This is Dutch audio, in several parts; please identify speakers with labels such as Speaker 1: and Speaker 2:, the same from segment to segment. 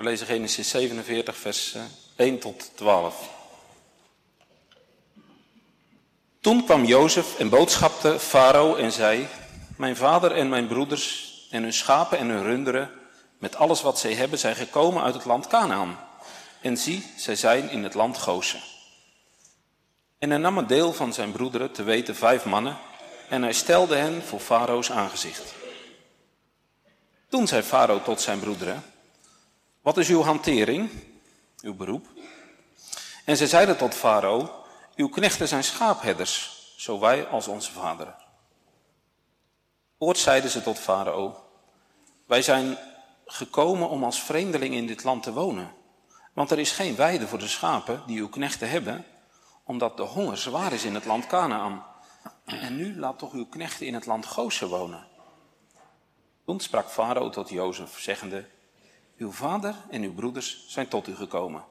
Speaker 1: We lezen Genesis 47, vers 1 tot 12. Toen kwam Jozef en boodschapte Farao en zei: Mijn vader en mijn broeders en hun schapen en hun runderen, met alles wat zij hebben, zijn gekomen uit het land Canaan. En zie, zij zijn in het land Gozen. En hij nam een deel van zijn broederen, te weten vijf mannen, en hij stelde hen voor Farao's aangezicht. Toen zei Farao tot zijn broederen: Wat is uw hantering, uw beroep? En zij zeiden tot Farao: Uw knechten zijn schaapherders, zo wij als onze vaderen. Oort zeiden ze tot Farao: Wij zijn gekomen om als vreemdeling in dit land te wonen. Want er is geen weide voor de schapen die uw knechten hebben, omdat de honger zwaar is in het land Canaan. En nu laat toch uw knechten in het land Gozen wonen. Toen sprak Farao tot Jozef, zeggende, uw vader en uw broeders zijn tot u gekomen.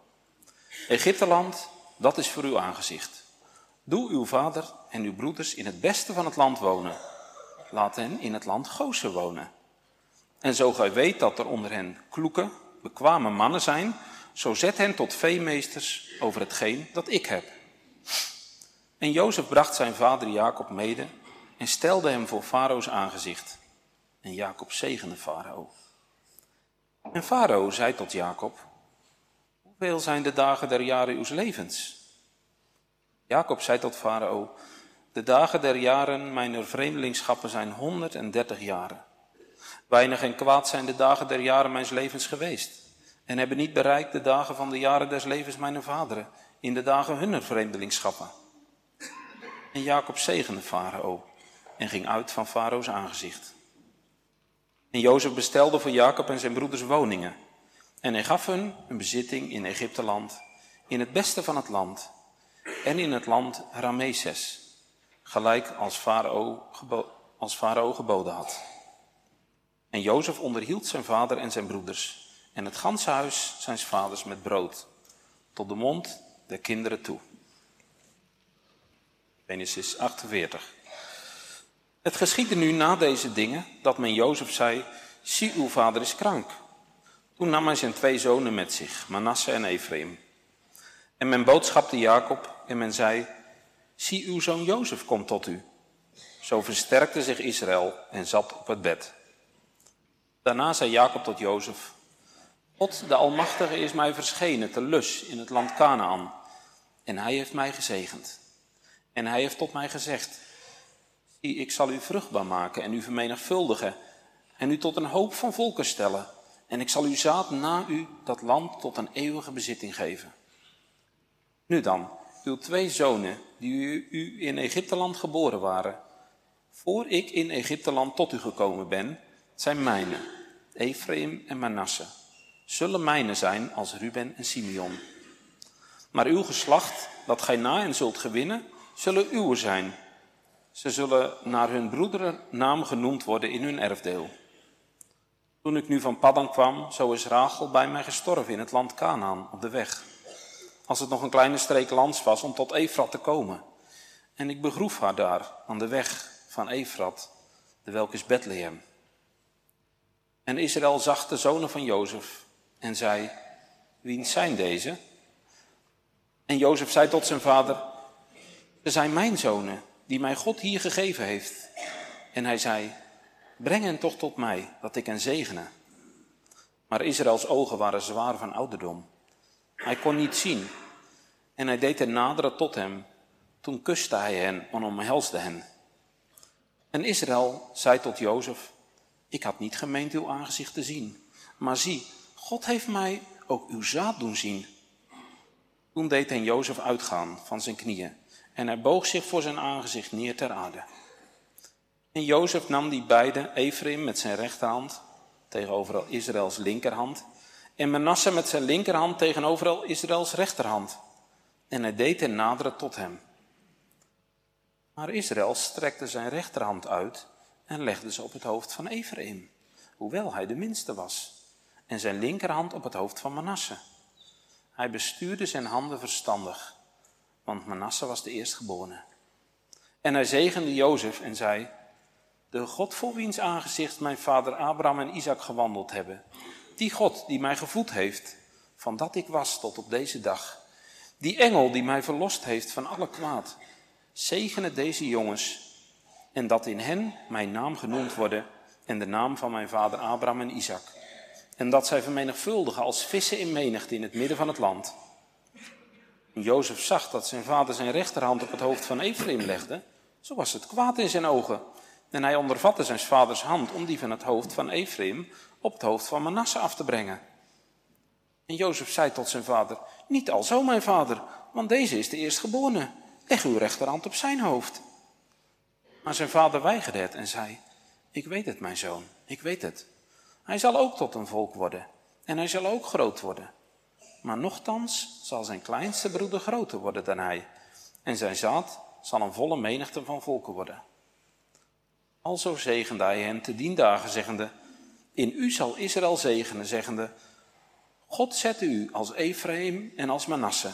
Speaker 1: Egypteland, dat is voor uw aangezicht. Doe uw vader en uw broeders in het beste van het land wonen. Laat hen in het land Gozen wonen. En zo gij weet dat er onder hen kloeke, bekwame mannen zijn, zo zet hen tot veemeesters over hetgeen dat ik heb. En Jozef bracht zijn vader Jacob mede en stelde hem voor Farao's aangezicht. En Jacob zegende Farao. En Farao zei tot Jacob, hoeveel zijn de dagen der jaren uws levens? Jacob zei tot Farao, de dagen der jaren mijner vreemdelingsschappen zijn 130 jaren. Weinig en kwaad zijn de dagen der jaren mijns levens geweest. En hebben niet bereikt de dagen van de jaren des levens mijn vaderen, in de dagen hunner vreemdelingsschappen. En Jacob zegende Farao en ging uit van Farao's aangezicht. En Jozef bestelde voor Jacob en zijn broeders woningen. En hij gaf hun een bezitting in Egypteland, in het beste van het land, en in het land Rameses, gelijk als Farao, Farao geboden had. En Jozef onderhield zijn vader en zijn broeders en het ganse huis zijn vaders met brood, tot de mond der kinderen toe. Genesis 48. Het geschiedde nu na deze dingen dat men Jozef zei, zie uw vader is krank. Toen nam hij zijn twee zonen met zich, Manasse en Ephraim. En men boodschapte Jacob en men zei, zie uw zoon Jozef komt tot u. Zo versterkte zich Israël en zat op het bed. Daarna zei Jacob tot Jozef, God de Almachtige is mij verschenen te Lus in het land Canaan. En hij heeft mij gezegend. En hij heeft tot mij gezegd, ik zal u vruchtbaar maken en u vermenigvuldigen en u tot een hoop van volken stellen. En ik zal uw zaad na u dat land tot een eeuwige bezitting geven. Nu dan, uw twee zonen, die u, u in Egypteland geboren waren, voor ik in Egypteland tot u gekomen ben, zijn mijne, Ephraim en Manasse, zullen mijne zijn als Ruben en Simeon. Maar uw geslacht, dat gij na hen zult gewinnen, zullen uw zijn. Ze zullen naar hun broederen naam genoemd worden in hun erfdeel. Toen ik nu van Paddan kwam, zo is Rachel bij mij gestorven in het land Canaan op de weg als het nog een kleine streek lands was, om tot Efrat te komen. En ik begroef haar daar, aan de weg van Efrat, de welke is Bethlehem. En Israël zag de zonen van Jozef en zei, wie zijn deze? En Jozef zei tot zijn vader, ze zijn mijn zonen, die mij God hier gegeven heeft. En hij zei, breng hen toch tot mij, dat ik hen zegene. Maar Israëls ogen waren zwaar van ouderdom. Hij kon niet zien. En hij deed hen naderen tot hem. Toen kuste hij hen en omhelsde hen. En Israël zei tot Jozef, ik had niet gemeend uw aangezicht te zien. Maar zie, God heeft mij ook uw zaad doen zien. Toen deed hen Jozef uitgaan van zijn knieën. En hij boog zich voor zijn aangezicht neer ter aarde. En Jozef nam die beide, Ephraim met zijn rechterhand tegenover Israëls linkerhand en Manasse met zijn linkerhand tegenover Israëls rechterhand. En hij deed hen naderen tot hem. Maar Israël strekte zijn rechterhand uit en legde ze op het hoofd van Ephraim, hoewel hij de minste was, en zijn linkerhand op het hoofd van Manasse. Hij bestuurde zijn handen verstandig, want Manasse was de eerstgeborene. En hij zegende Jozef en zei, de God voor wiens aangezicht mijn vader Abraham en Isaac gewandeld hebben, Die God die mij gevoed heeft, van dat ik was tot op deze dag. Die engel die mij verlost heeft van alle kwaad. Zegene deze jongens en dat in hen mijn naam genoemd worden en de naam van mijn vader Abraham en Isaac. En dat zij vermenigvuldigen als vissen in menigte in het midden van het land. En Jozef zag dat zijn vader zijn rechterhand op het hoofd van Ephraim legde. Zo was het kwaad in zijn ogen. En hij ondervatte zijn vaders hand om die van het hoofd van Ephraim op het hoofd van Manasse af te brengen. En Jozef zei tot zijn vader, niet alzo mijn vader, want deze is de eerstgeborene. Leg uw rechterhand op zijn hoofd. Maar zijn vader weigerde het en zei, ik weet het mijn zoon, ik weet het. Hij zal ook tot een volk worden en hij zal ook groot worden. Maar nochtans zal zijn kleinste broeder groter worden dan hij en zijn zaad zal een volle menigte van volken worden. Alzo zegende hij hen te dien dagen, zeggende, in u zal Israël zegenen, zeggende, God zette u als Ephraim en als Manasse.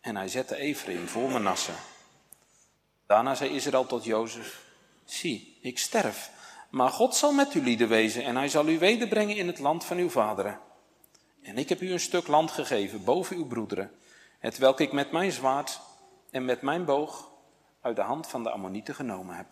Speaker 1: En hij zette Ephraim voor Manasse. Daarna zei Israël tot Jozef, zie, ik sterf, maar God zal met u lieden wezen en hij zal u wederbrengen in het land van uw vaderen. En ik heb u een stuk land gegeven boven uw broederen, het welk ik met mijn zwaard en met mijn boog uit de hand van de Ammonieten genomen heb.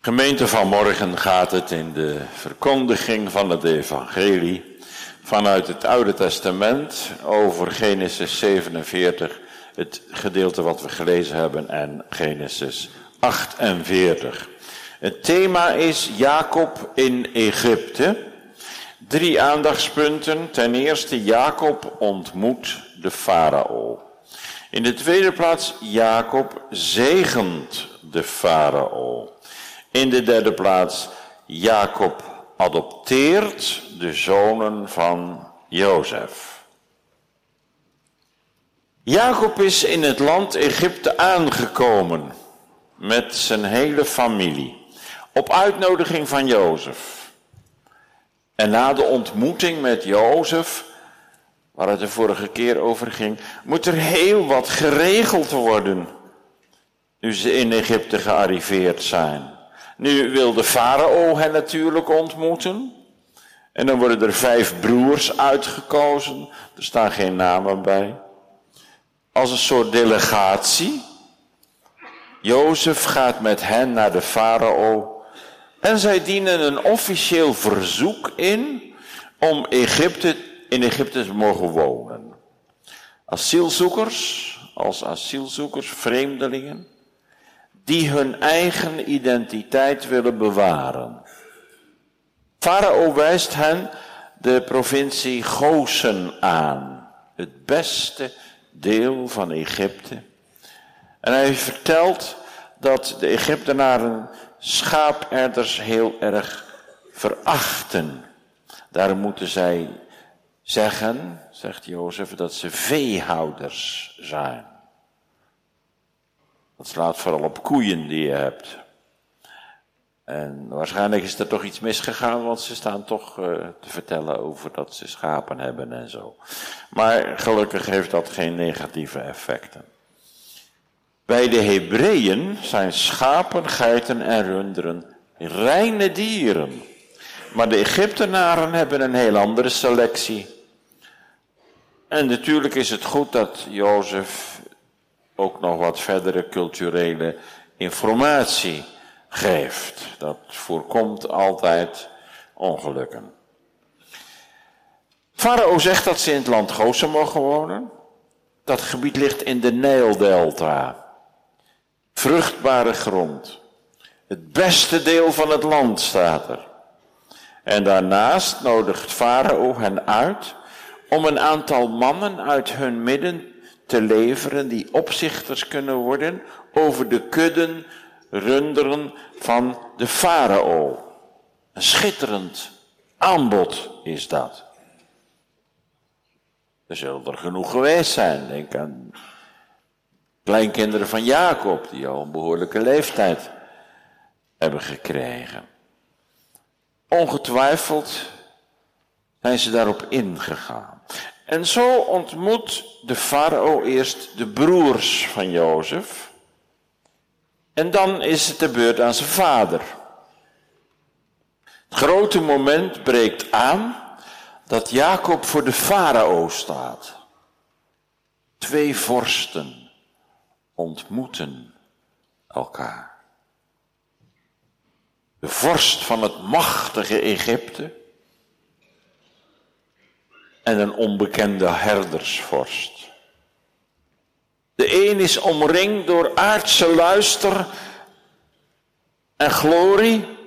Speaker 2: Gemeente van morgen gaat het in de verkondiging van het evangelie vanuit het Oude Testament over Genesis 47, het gedeelte wat we gelezen hebben, en Genesis 48. Het thema is Jacob in Egypte. Drie aandachtspunten. Ten eerste, Jacob ontmoet de farao. In de tweede plaats, Jacob zegent de farao. In de derde plaats, Jacob adopteert de zonen van Jozef. Jacob is in het land Egypte aangekomen met zijn hele familie op uitnodiging van Jozef. En na de ontmoeting met Jozef, waar het de vorige keer over ging, moet er heel wat geregeld worden nu ze in Egypte gearriveerd zijn. Nu wil de farao hen natuurlijk ontmoeten. En dan worden er vijf broers uitgekozen. Er staan geen namen bij. Als een soort delegatie. Jozef gaat met hen naar de farao. En zij dienen een officieel verzoek in om Egypte, in Egypte te mogen wonen. Asielzoekers, als asielzoekers, vreemdelingen die hun eigen identiteit willen bewaren. Farao wijst hen de provincie Gozen aan, het beste deel van Egypte. En hij vertelt dat de Egyptenaren schaaperders heel erg verachten. Daar moeten zij zeggen, zegt Jozef, dat ze veehouders zijn. Dat slaat vooral op koeien die je hebt. En waarschijnlijk is er toch iets misgegaan, want ze staan toch uh, te vertellen over dat ze schapen hebben en zo. Maar gelukkig heeft dat geen negatieve effecten. Bij de Hebreeën zijn schapen, geiten en runderen reine dieren. Maar de Egyptenaren hebben een heel andere selectie. En natuurlijk is het goed dat Jozef ook nog wat verdere culturele informatie geeft. Dat voorkomt altijd ongelukken. Farao zegt dat ze in het land Gozen mogen wonen. Dat gebied ligt in de Nijldelta. Vruchtbare grond. Het beste deel van het land staat er. En daarnaast nodigt Farao hen uit om een aantal mannen uit hun midden te leveren die opzichters kunnen worden over de kudden runderen van de farao. Een schitterend aanbod is dat. Er zullen er genoeg geweest zijn. Denk aan kleinkinderen van Jacob, die al een behoorlijke leeftijd hebben gekregen. Ongetwijfeld zijn ze daarop ingegaan. En zo ontmoet de farao eerst de broers van Jozef. En dan is het de beurt aan zijn vader. Het grote moment breekt aan dat Jacob voor de farao staat. Twee vorsten ontmoeten elkaar. De vorst van het machtige Egypte en een onbekende herdersvorst. De een is omringd door aardse luister en glorie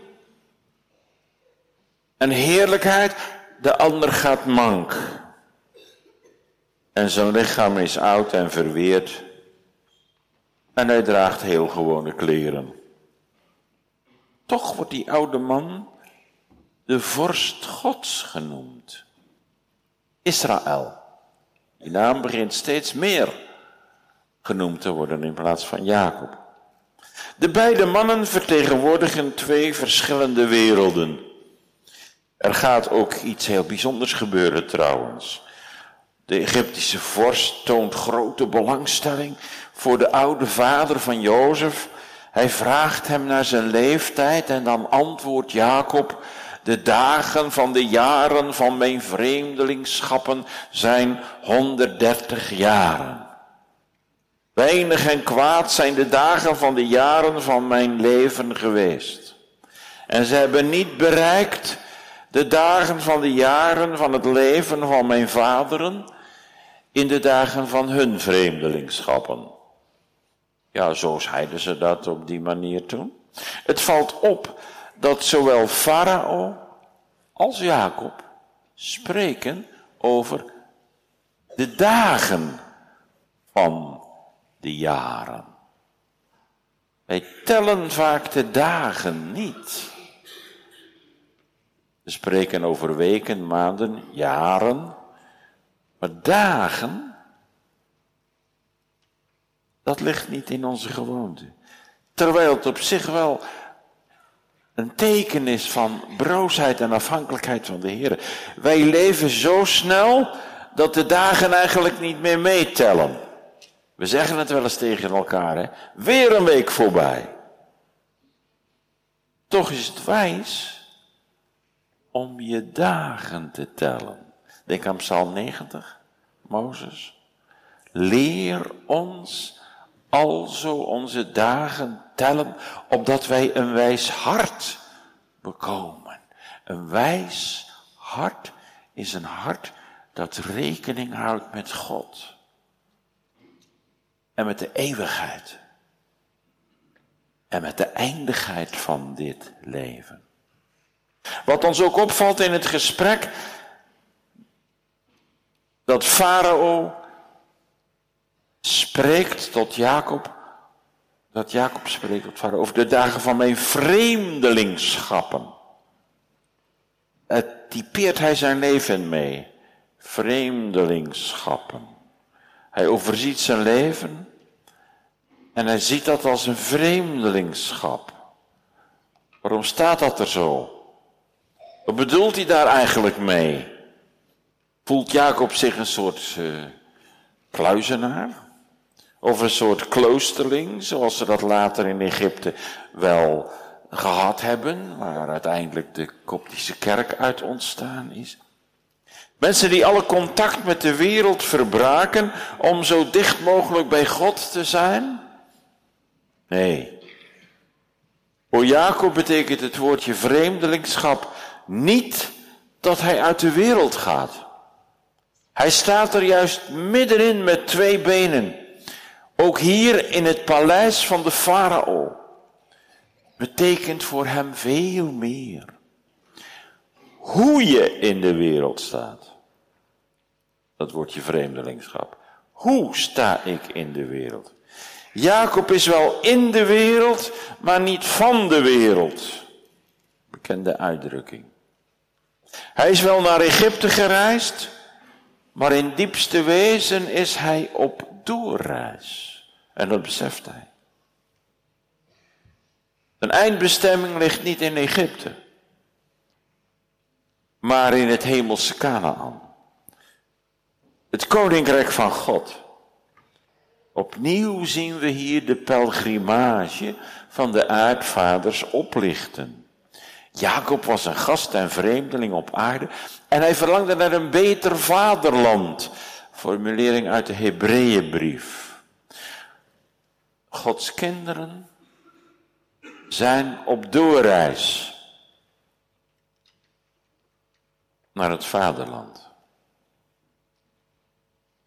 Speaker 2: en heerlijkheid. De ander gaat mank. En zijn lichaam is oud en verweerd. En hij draagt heel gewone kleren. Toch wordt die oude man de vorst Gods genoemd. Israël. Die naam begint steeds meer genoemd te worden in plaats van Jacob. De beide mannen vertegenwoordigen twee verschillende werelden. Er gaat ook iets heel bijzonders gebeuren trouwens. De Egyptische vorst toont grote belangstelling voor de oude vader van Jozef. Hij vraagt hem naar zijn leeftijd en dan antwoordt Jacob, de dagen van de jaren van mijn vreemdelingschappen zijn 130 jaren. Weinig en kwaad zijn de dagen van de jaren van mijn leven geweest. En ze hebben niet bereikt de dagen van de jaren van het leven van mijn vaderen in de dagen van hun vreemdelingschappen. Ja, zo zeiden ze dat op die manier toen. Het valt op dat zowel Farao als Jacob spreken over de dagen van de jaren. Wij tellen vaak de dagen niet. We spreken over weken, maanden, jaren. Maar dagen, dat ligt niet in onze gewoonte. Terwijl het op zich wel een teken is van broosheid en afhankelijkheid van de Heer. Wij leven zo snel dat de dagen eigenlijk niet meer meetellen. We zeggen het wel eens tegen elkaar, hè? Weer een week voorbij. Toch is het wijs om je dagen te tellen. Denk aan Psalm 90, Mozes. Leer ons alzo onze dagen tellen, opdat wij een wijs hart bekomen. Een wijs hart is een hart dat rekening houdt met God en met de eeuwigheid en met de eindigheid van dit leven. Wat ons ook opvalt in het gesprek, dat Farao spreekt tot Jacob, dat Jacob spreekt tot Farao over de dagen van mijn vreemdelingsschappen. Het typeert hij zijn leven mee. Vreemdelingsschappen. Hij overziet zijn leven en hij ziet dat als een vreemdelingschap. Waarom staat dat er zo? Wat bedoelt hij daar eigenlijk mee? Voelt Jacob zich een soort uh, kluizenaar? Of een soort kloosterling, zoals ze dat later in Egypte wel gehad hebben, waar uiteindelijk de Koptische kerk uit ontstaan is? Mensen die alle contact met de wereld verbraken om zo dicht mogelijk bij God te zijn? Nee. Voor Jacob betekent het woordje vreemdelingschap niet dat hij uit de wereld gaat. Hij staat er juist middenin met twee benen. Ook hier in het paleis van de farao. Betekent voor hem veel meer. Hoe je in de wereld staat. Dat wordt je vreemdelingschap. Hoe sta ik in de wereld? Jacob is wel in de wereld, maar niet van de wereld. Bekende uitdrukking. Hij is wel naar Egypte gereisd, maar in diepste wezen is hij op doorreis. En dat beseft hij. Een eindbestemming ligt niet in Egypte, maar in het hemelse Canaan. Het koninkrijk van God. Opnieuw zien we hier de pelgrimage van de aardvaders oplichten. Jacob was een gast en vreemdeling op aarde en hij verlangde naar een beter vaderland. Formulering uit de Hebreeënbrief. Gods kinderen zijn op doorreis naar het vaderland.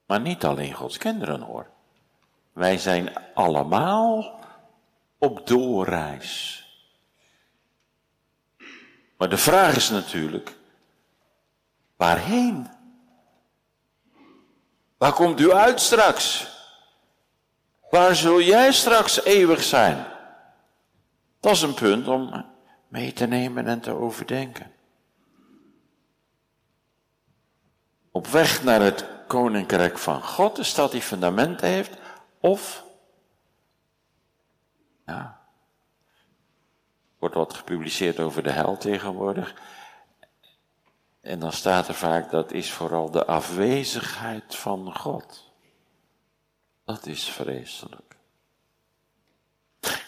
Speaker 2: Maar niet alleen Gods kinderen hoor. Wij zijn allemaal op doorreis. Maar de vraag is natuurlijk, waarheen? Waar komt u uit straks? Waar zul jij straks eeuwig zijn? Dat is een punt om mee te nemen en te overdenken. Op weg naar het koninkrijk van God, de stad die fundamenten heeft, of, ja, wordt wat gepubliceerd over de hel tegenwoordig. En dan staat er vaak, dat is vooral de afwezigheid van God. Dat is vreselijk.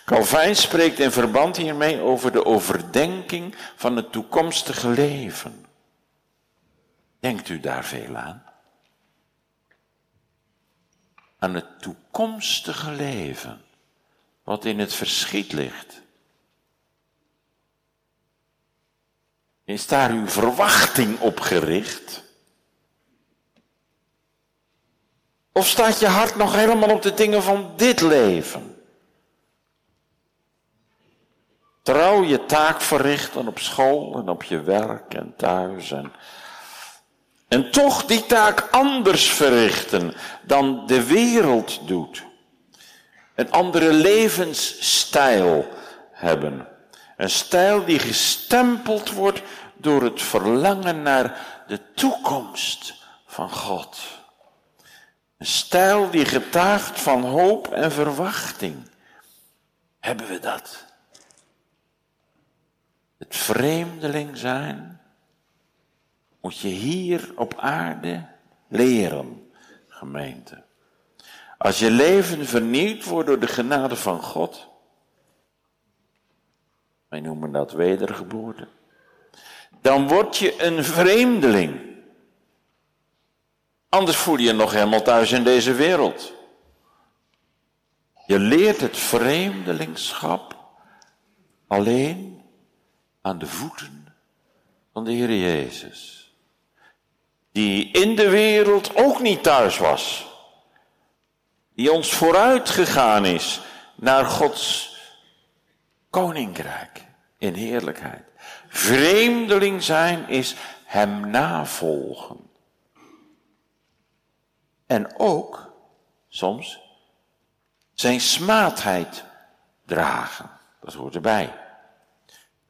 Speaker 2: Calvijn spreekt in verband hiermee over de overdenking van het toekomstige leven. Denkt u daar veel aan? Aan het toekomstige leven, wat in het verschiet ligt. Is daar uw verwachting op gericht? Of staat je hart nog helemaal op de dingen van dit leven? Trouw je taak verrichten op school en op je werk en thuis en, en toch die taak anders verrichten dan de wereld doet. Een andere levensstijl hebben. Een stijl die gestempeld wordt door het verlangen naar de toekomst van God. Een stijl die getuigt van hoop en verwachting. Hebben we dat? Het vreemdeling zijn moet je hier op aarde leren, gemeente. Als je leven vernieuwd wordt door de genade van God, wij noemen dat wedergeboorte. Dan word je een vreemdeling. Anders voel je je nog helemaal thuis in deze wereld. Je leert het vreemdelingschap alleen aan de voeten van de Heer Jezus. Die in de wereld ook niet thuis was. Die ons vooruit gegaan is naar Gods koninkrijk in heerlijkheid. Vreemdeling zijn is hem navolgen. En ook soms zijn smaadheid dragen. Dat hoort erbij.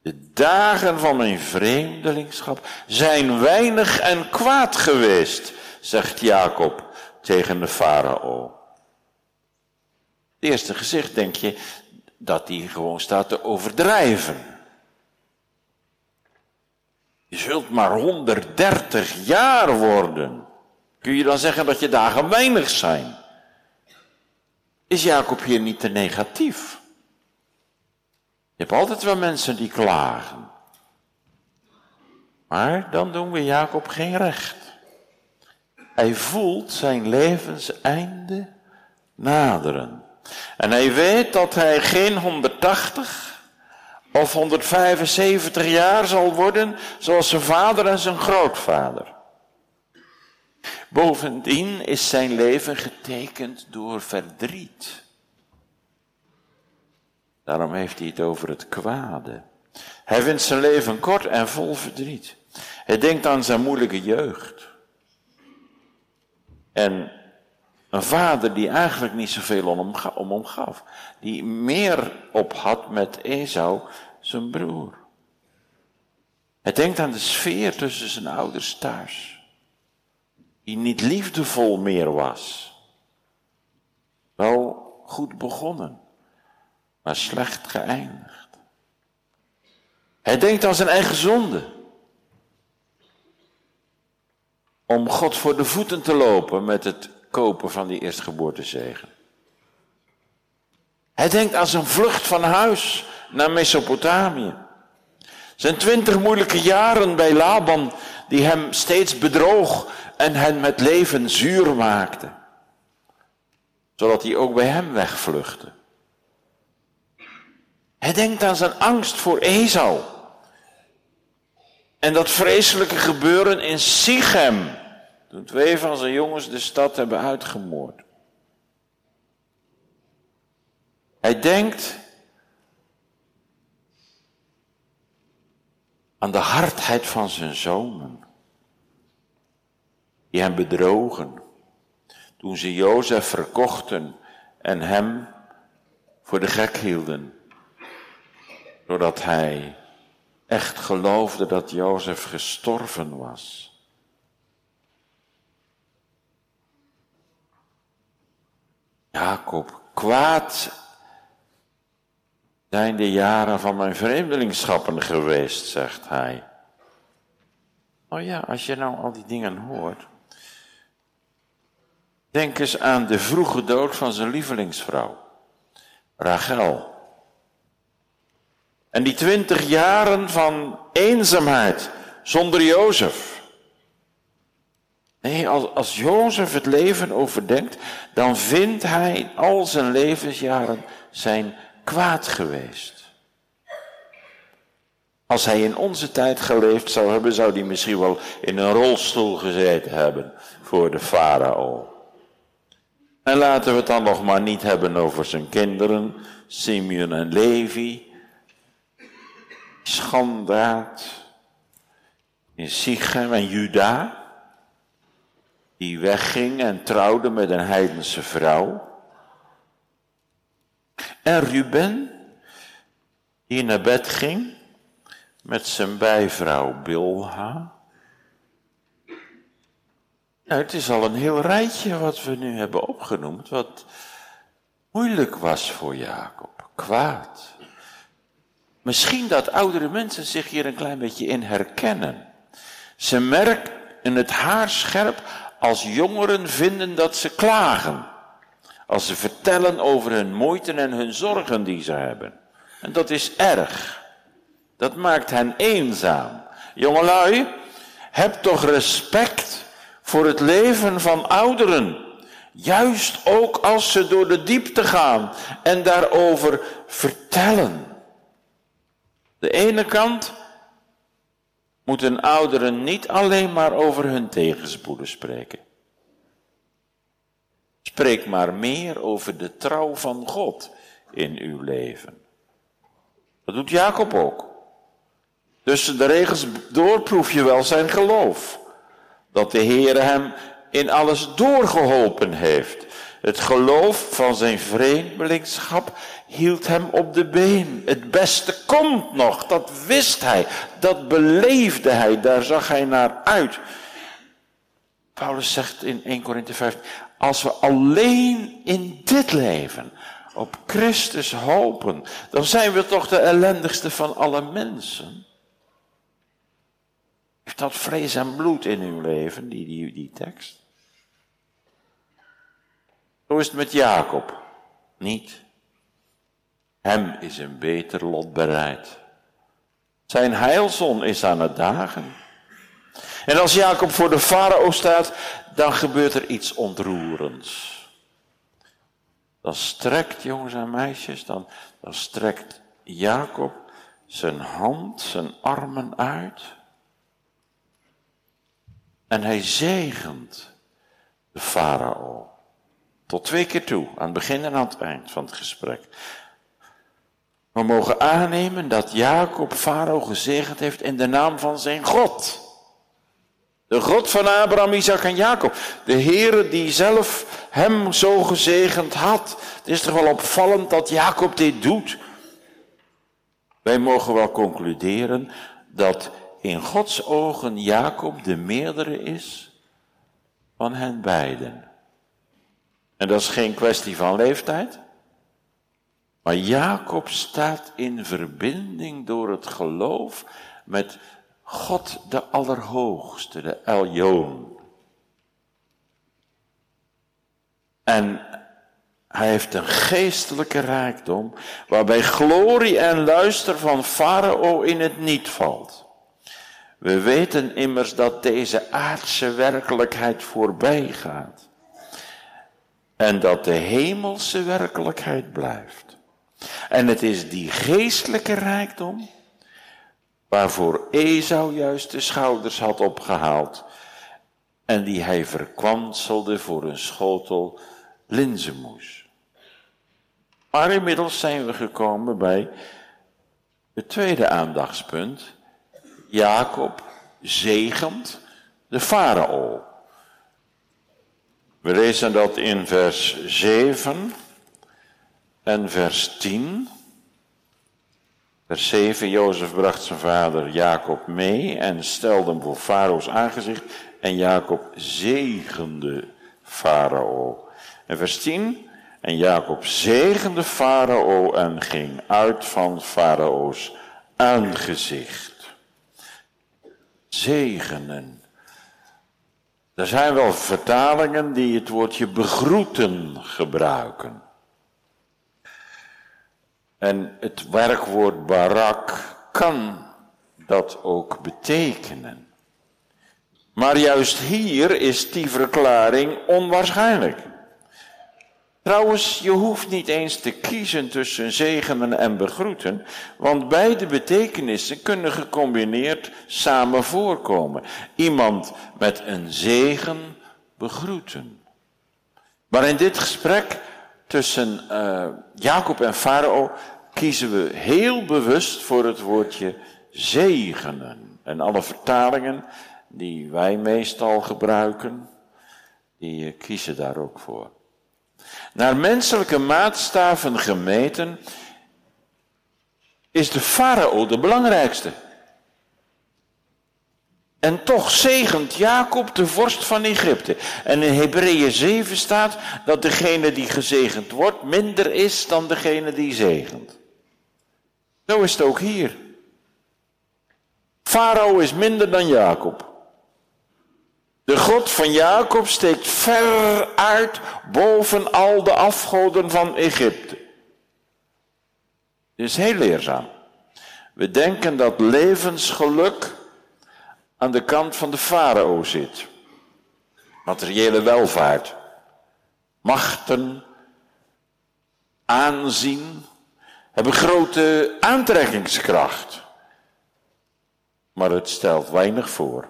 Speaker 2: De dagen van mijn vreemdelingschap zijn weinig en kwaad geweest, zegt Jacob tegen de farao. Eerste gezicht denk je, dat die gewoon staat te overdrijven. Je zult maar 130 jaar worden. Kun je dan zeggen dat je dagen weinig zijn? Is Jacob hier niet te negatief? Je hebt altijd wel mensen die klagen. Maar dan doen we Jacob geen recht. Hij voelt zijn levenseinde naderen. En hij weet dat hij geen 180 of 175 jaar zal worden zoals zijn vader en zijn grootvader. Bovendien is zijn leven getekend door verdriet. Daarom heeft hij het over het kwade. Hij vindt zijn leven kort en vol verdriet. Hij denkt aan zijn moeilijke jeugd. En een vader die eigenlijk niet zoveel om hem, gaf. Die meer op had met Esau, zijn broer. Hij denkt aan de sfeer tussen zijn ouders thuis. Die niet liefdevol meer was. Wel goed begonnen, maar slecht geëindigd. Hij denkt aan zijn eigen zonde. Om God voor de voeten te lopen met het kopen van die eerstgeboortezegen. Hij denkt aan zijn vlucht van huis naar Mesopotamië. Zijn twintig moeilijke jaren bij Laban, die hem steeds bedroog en hen met leven zuur maakte. Zodat hij ook bij hem wegvluchtte. Hij denkt aan zijn angst voor Esau. En dat vreselijke gebeuren in Sichem. Toen twee van zijn jongens de stad hebben uitgemoord. Hij denkt aan de hardheid van zijn zonen. Die hem bedrogen. Toen ze Jozef verkochten en hem voor de gek hielden. Doordat hij echt geloofde dat Jozef gestorven was. Jacob, kwaad zijn de jaren van mijn vreemdelingschappen geweest, zegt hij. Oh ja, als je nou al die dingen hoort. Denk eens aan de vroege dood van zijn lievelingsvrouw, Rachel. En die twintig jaren van eenzaamheid zonder Jozef. Nee, als, als Jozef het leven overdenkt, dan vindt hij al zijn levensjaren zijn kwaad geweest. Als hij in onze tijd geleefd zou hebben, zou hij misschien wel in een rolstoel gezeten hebben voor de farao. En laten we het dan nog maar niet hebben over zijn kinderen, Simeon en Levi, Schandaat, in en Juda, die wegging en trouwde met een heidense vrouw. En Ruben, die naar bed ging met zijn bijvrouw Bilha. Nou, het is al een heel rijtje wat we nu hebben opgenoemd, wat moeilijk was voor Jacob. Kwaad. Misschien dat oudere mensen zich hier een klein beetje in herkennen. Ze merken het haarscherp als jongeren vinden dat ze klagen. Als ze vertellen over hun moeite en hun zorgen die ze hebben. En dat is erg. Dat maakt hen eenzaam. Jongelui, heb toch respect voor het leven van ouderen. Juist ook als ze door de diepte gaan en daarover vertellen. De ene kant moeten ouderen niet alleen maar over hun tegenspoeden spreken. Spreek maar meer over de trouw van God in uw leven. Dat doet Jacob ook. Tussen de regels door proef je wel zijn geloof. Dat de Heer hem in alles doorgeholpen heeft. Het geloof van zijn vreemdelingschap hield hem op de been. Het beste komt nog, dat wist hij, dat beleefde hij, daar zag hij naar uit. Paulus zegt in 1 Korinthe 5, als we alleen in dit leven op Christus hopen, dan zijn we toch de ellendigste van alle mensen. Heeft dat vlees en bloed in uw leven, die, die, die tekst? Hoe is het met Jacob? Niet. Hem is een beter lot bereid. Zijn heilzon is aan het dagen. En als Jacob voor de farao staat, dan gebeurt er iets ontroerends. Dan strekt, jongens en meisjes, dan, dan strekt Jacob zijn hand, zijn armen uit. En hij zegent de farao. Tot twee keer toe, aan het begin en aan het eind van het gesprek. We mogen aannemen dat Jacob Farao gezegend heeft in de naam van zijn God. De God van Abraham, Isaac en Jacob. De Heere die zelf hem zo gezegend had. Het is toch wel opvallend dat Jacob dit doet. Wij mogen wel concluderen dat in Gods ogen Jacob de meerdere is van hen beiden. En dat is geen kwestie van leeftijd. Maar Jacob staat in verbinding door het geloof met God de Allerhoogste, de Eljoon. En Hij heeft een geestelijke rijkdom waarbij glorie en luister van Farao in het niet valt. We weten immers dat deze aardse werkelijkheid voorbij gaat en dat de hemelse werkelijkheid blijft. En het is die geestelijke rijkdom waarvoor Esau juist de schouders had opgehaald en die hij verkwanselde voor een schotel linzenmoes. Maar inmiddels zijn we gekomen bij het tweede aandachtspunt. Jacob zegent de farao. We lezen dat in vers 7 en vers 10. Vers 7, Jozef bracht zijn vader Jacob mee en stelde hem voor Farao's aangezicht en Jacob zegende Farao. En vers 10, en Jacob zegende Farao en ging uit van Farao's aangezicht. Zegenen. Er zijn wel vertalingen die het woordje begroeten gebruiken. En het werkwoord barak kan dat ook betekenen. Maar juist hier is die verklaring onwaarschijnlijk. Trouwens, je hoeft niet eens te kiezen tussen zegenen en begroeten, want beide betekenissen kunnen gecombineerd samen voorkomen. Iemand met een zegen begroeten. Maar in dit gesprek tussen uh, Jacob en Farao kiezen we heel bewust voor het woordje zegenen. En alle vertalingen die wij meestal gebruiken, die uh, kiezen daar ook voor. Naar menselijke maatstaven gemeten is de farao de belangrijkste. En toch zegent Jacob de vorst van Egypte. En in Hebreeën 7 staat dat degene die gezegend wordt minder is dan degene die zegent. Zo is het ook hier. Farao is minder dan Jacob. De God van Jacob steekt ver uit boven al de afgoden van Egypte. Dit is heel leerzaam. We denken dat levensgeluk aan de kant van de farao zit. Materiële welvaart, machten, aanzien, hebben grote aantrekkingskracht. Maar het stelt weinig voor.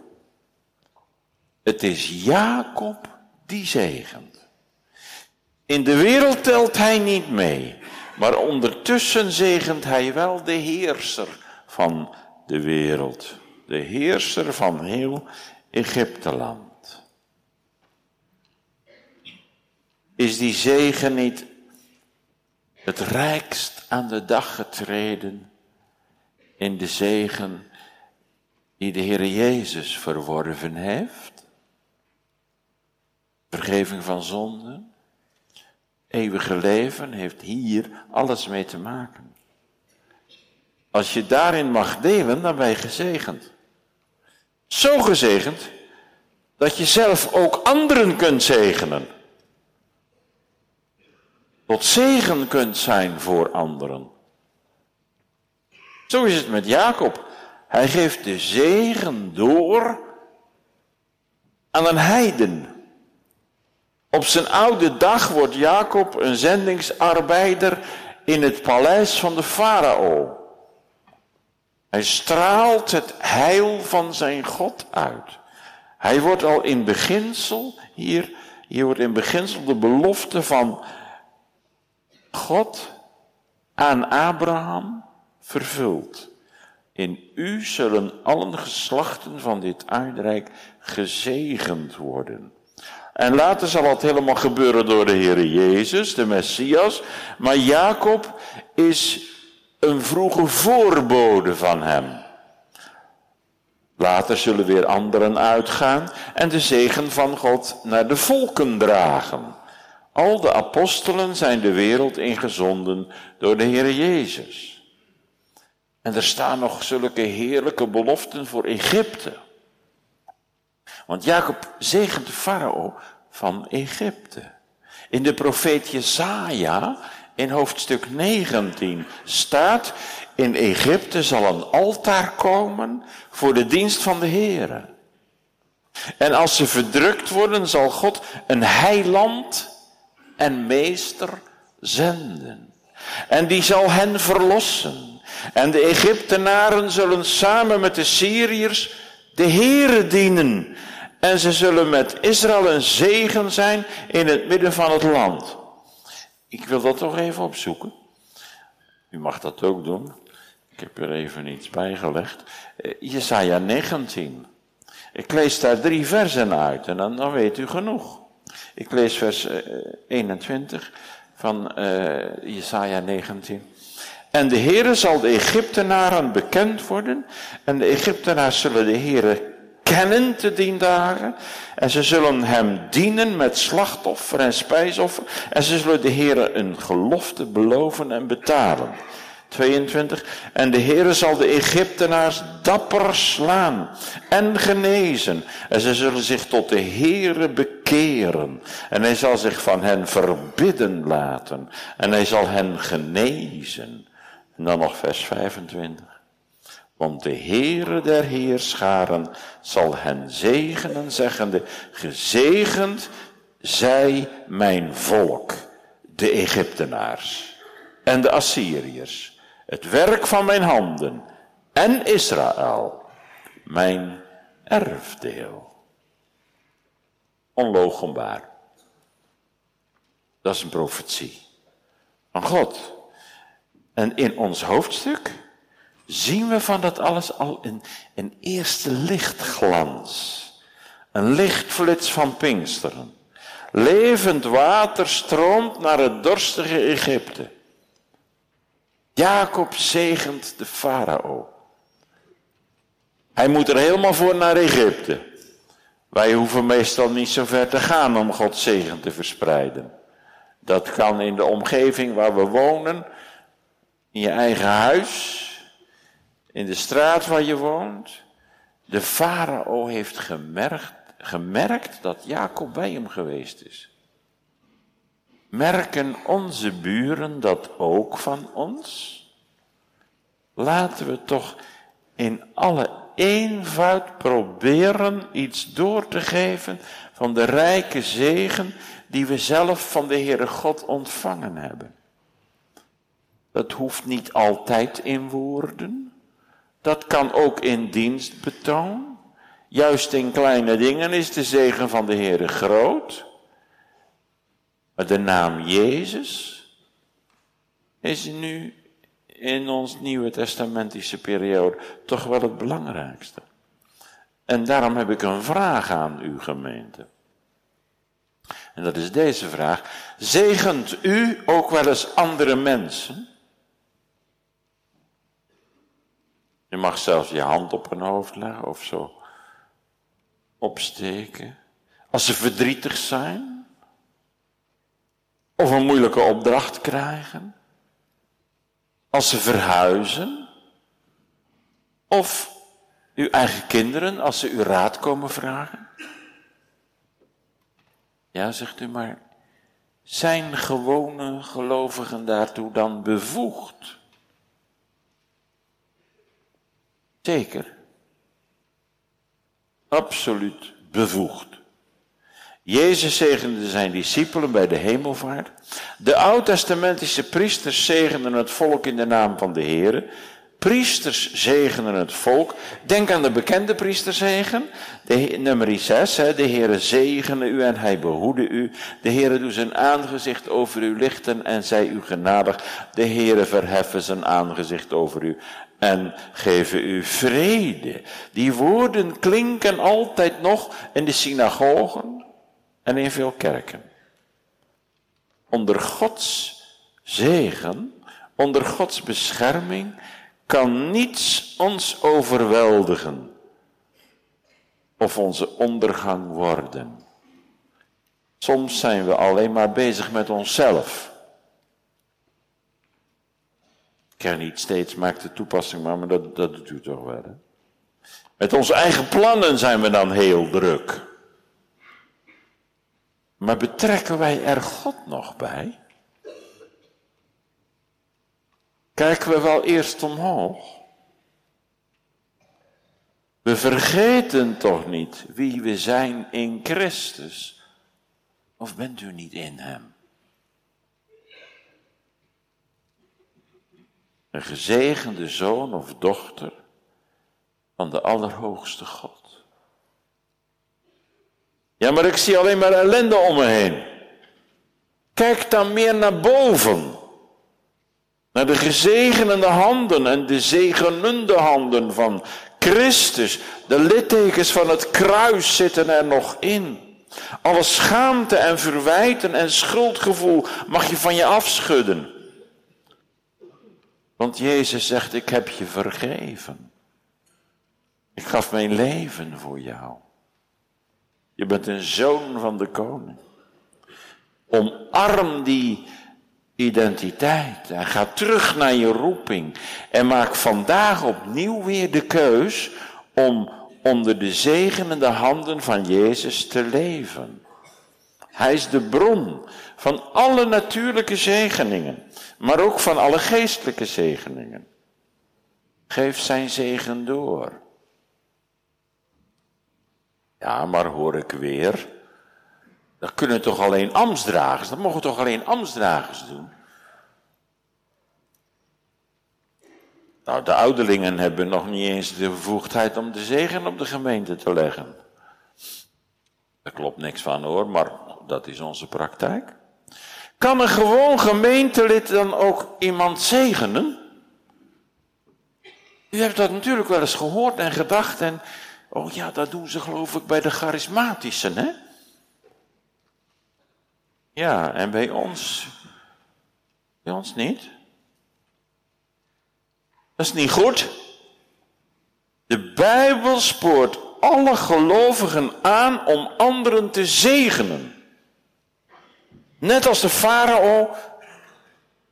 Speaker 2: Het is Jacob die zegent. In de wereld telt hij niet mee, maar ondertussen zegent hij wel de heerser van de wereld. De heerser van heel Egypteland. Is die zegen niet het rijkst aan de dag getreden in de zegen die de Heer Jezus verworven heeft? Vergeving van zonden, eeuwige leven heeft hier alles mee te maken. Als je daarin mag delen, dan ben je gezegend. Zo gezegend dat je zelf ook anderen kunt zegenen. Tot zegen kunt zijn voor anderen. Zo is het met Jacob. Hij geeft de zegen door aan een heiden. Op zijn oude dag wordt Jacob een zendingsarbeider in het paleis van de farao. Hij straalt het heil van zijn God uit. Hij wordt al in beginsel, hier, hier wordt in beginsel de belofte van God aan Abraham vervuld. In u zullen allen geslachten van dit aardrijk gezegend worden. En later zal het helemaal gebeuren door de Heer Jezus, de Messias. Maar Jacob is een vroege voorbode van hem. Later zullen weer anderen uitgaan en de zegen van God naar de volken dragen. Al de apostelen zijn de wereld ingezonden door de Heer Jezus. En er staan nog zulke heerlijke beloften voor Egypte. Want Jacob zegent de farao van Egypte. In de profeet Jesaja, in hoofdstuk 19, staat, in Egypte zal een altaar komen voor de dienst van de Heere. En als ze verdrukt worden, zal God een heiland en meester zenden. En die zal hen verlossen. En de Egyptenaren zullen samen met de Syriërs de Heere dienen. En ze zullen met Israël een zegen zijn in het midden van het land. Ik wil dat toch even opzoeken. U mag dat ook doen. Ik heb er even iets bijgelegd. Eh, Jesaja 19. Ik lees daar drie versen uit en dan, dan weet u genoeg. Ik lees vers 21 eh, van uh, Jesaja 19. En de Heere zal de Egyptenaren bekend worden. En de Egyptenaren zullen de Heere kennen te dien dagen. En ze zullen hem dienen met slachtoffer en spijsoffer. En ze zullen de Heere een gelofte beloven en betalen. 22. En de Heere zal de Egyptenaars dapper slaan en genezen. En ze zullen zich tot de Heere bekeren. En hij zal zich van hen verbidden laten. En hij zal hen genezen. En dan nog vers 25. Want de Heere der Heerscharen zal hen zegenen, zeggende, gezegend zij mijn volk, de Egyptenaars en de Assyriërs, het werk van mijn handen en Israël, mijn erfdeel. Onlogenbaar. Dat is een profetie van God. En in ons hoofdstuk zien we van dat alles al een, een eerste lichtglans. Een lichtflits van Pinksteren. Levend water stroomt naar het dorstige Egypte. Jacob zegent de farao. Hij moet er helemaal voor naar Egypte. Wij hoeven meestal niet zo ver te gaan om Gods zegen te verspreiden. Dat kan in de omgeving waar we wonen, in je eigen huis, in de straat waar je woont. De farao heeft gemerkt, gemerkt dat Jacob bij hem geweest is. Merken onze buren dat ook van ons? Laten we toch in alle eenvoud proberen iets door te geven van de rijke zegen die we zelf van de Heere God ontvangen hebben. Dat hoeft niet altijd in woorden. Dat kan ook in dienstbetoon. Juist in kleine dingen is de zegen van de Heere groot. Maar de naam Jezus is nu in ons Nieuwe Testamentische periode toch wel het belangrijkste. En daarom heb ik een vraag aan uw gemeente. En dat is deze vraag. Zegent u ook wel eens andere mensen? Je mag zelfs je hand op hun hoofd leggen of zo opsteken. Als ze verdrietig zijn. Of een moeilijke opdracht krijgen. Als ze verhuizen. Of uw eigen kinderen als ze u raad komen vragen. Ja, zegt u maar. Zijn gewone gelovigen daartoe dan bevoegd? Zeker. Absoluut bevoegd. Jezus zegende zijn discipelen bij de hemelvaart. De oud-testamentische priesters zegenden het volk in de naam van de Heer. Priesters zegenen het volk. Denk aan de bekende priesterzegen. De, nummer 6. Hè, de Heere zegene u en hij behoede u. De Heere doet zijn aangezicht over u lichten en zij u genadig. De Heere verheffen zijn aangezicht over u en geven u vrede. Die woorden klinken altijd nog in de synagogen en in veel kerken. Onder Gods zegen, onder Gods bescherming, kan niets ons overweldigen of onze ondergang worden. Soms zijn we alleen maar bezig met onszelf. ken niet steeds maakt de toepassing, maar, maar dat, dat doet u toch wel. Hè? Met onze eigen plannen zijn we dan heel druk. Maar betrekken wij er God nog bij? Kijken we wel eerst omhoog? We vergeten toch niet wie we zijn in Christus? Of bent u niet in Hem? Een gezegende zoon of dochter van de Allerhoogste God. Ja, maar ik zie alleen maar ellende om me heen. Kijk dan meer naar boven. Naar de gezegenende handen en de zegenende handen van Christus. De littekens van het kruis zitten er nog in. Alle schaamte en verwijten en schuldgevoel mag je van je afschudden. Want Jezus zegt, ik heb je vergeven. Ik gaf mijn leven voor jou. Je bent een zoon van de koning. Omarm die identiteit en ga terug naar je roeping en maak vandaag opnieuw weer de keus om onder de zegenende handen van Jezus te leven. Hij is de bron van alle natuurlijke zegeningen, maar ook van alle geestelijke zegeningen. Geef zijn zegen door. Ja, maar hoor ik weer, dat kunnen toch alleen ambtsdragers, dat mogen toch alleen ambtsdragers doen? Nou, de ouderlingen hebben nog niet eens de bevoegdheid om de zegen op de gemeente te leggen. Daar klopt niks van hoor, maar dat is onze praktijk. Kan een gewoon gemeentelid dan ook iemand zegenen? U hebt dat natuurlijk wel eens gehoord en gedacht en, oh ja, dat doen ze geloof ik bij de charismatischen, hè? Ja, en bij ons, bij ons niet. Dat is niet goed. De Bijbel spoort alle gelovigen aan om anderen te zegenen. Net als de farao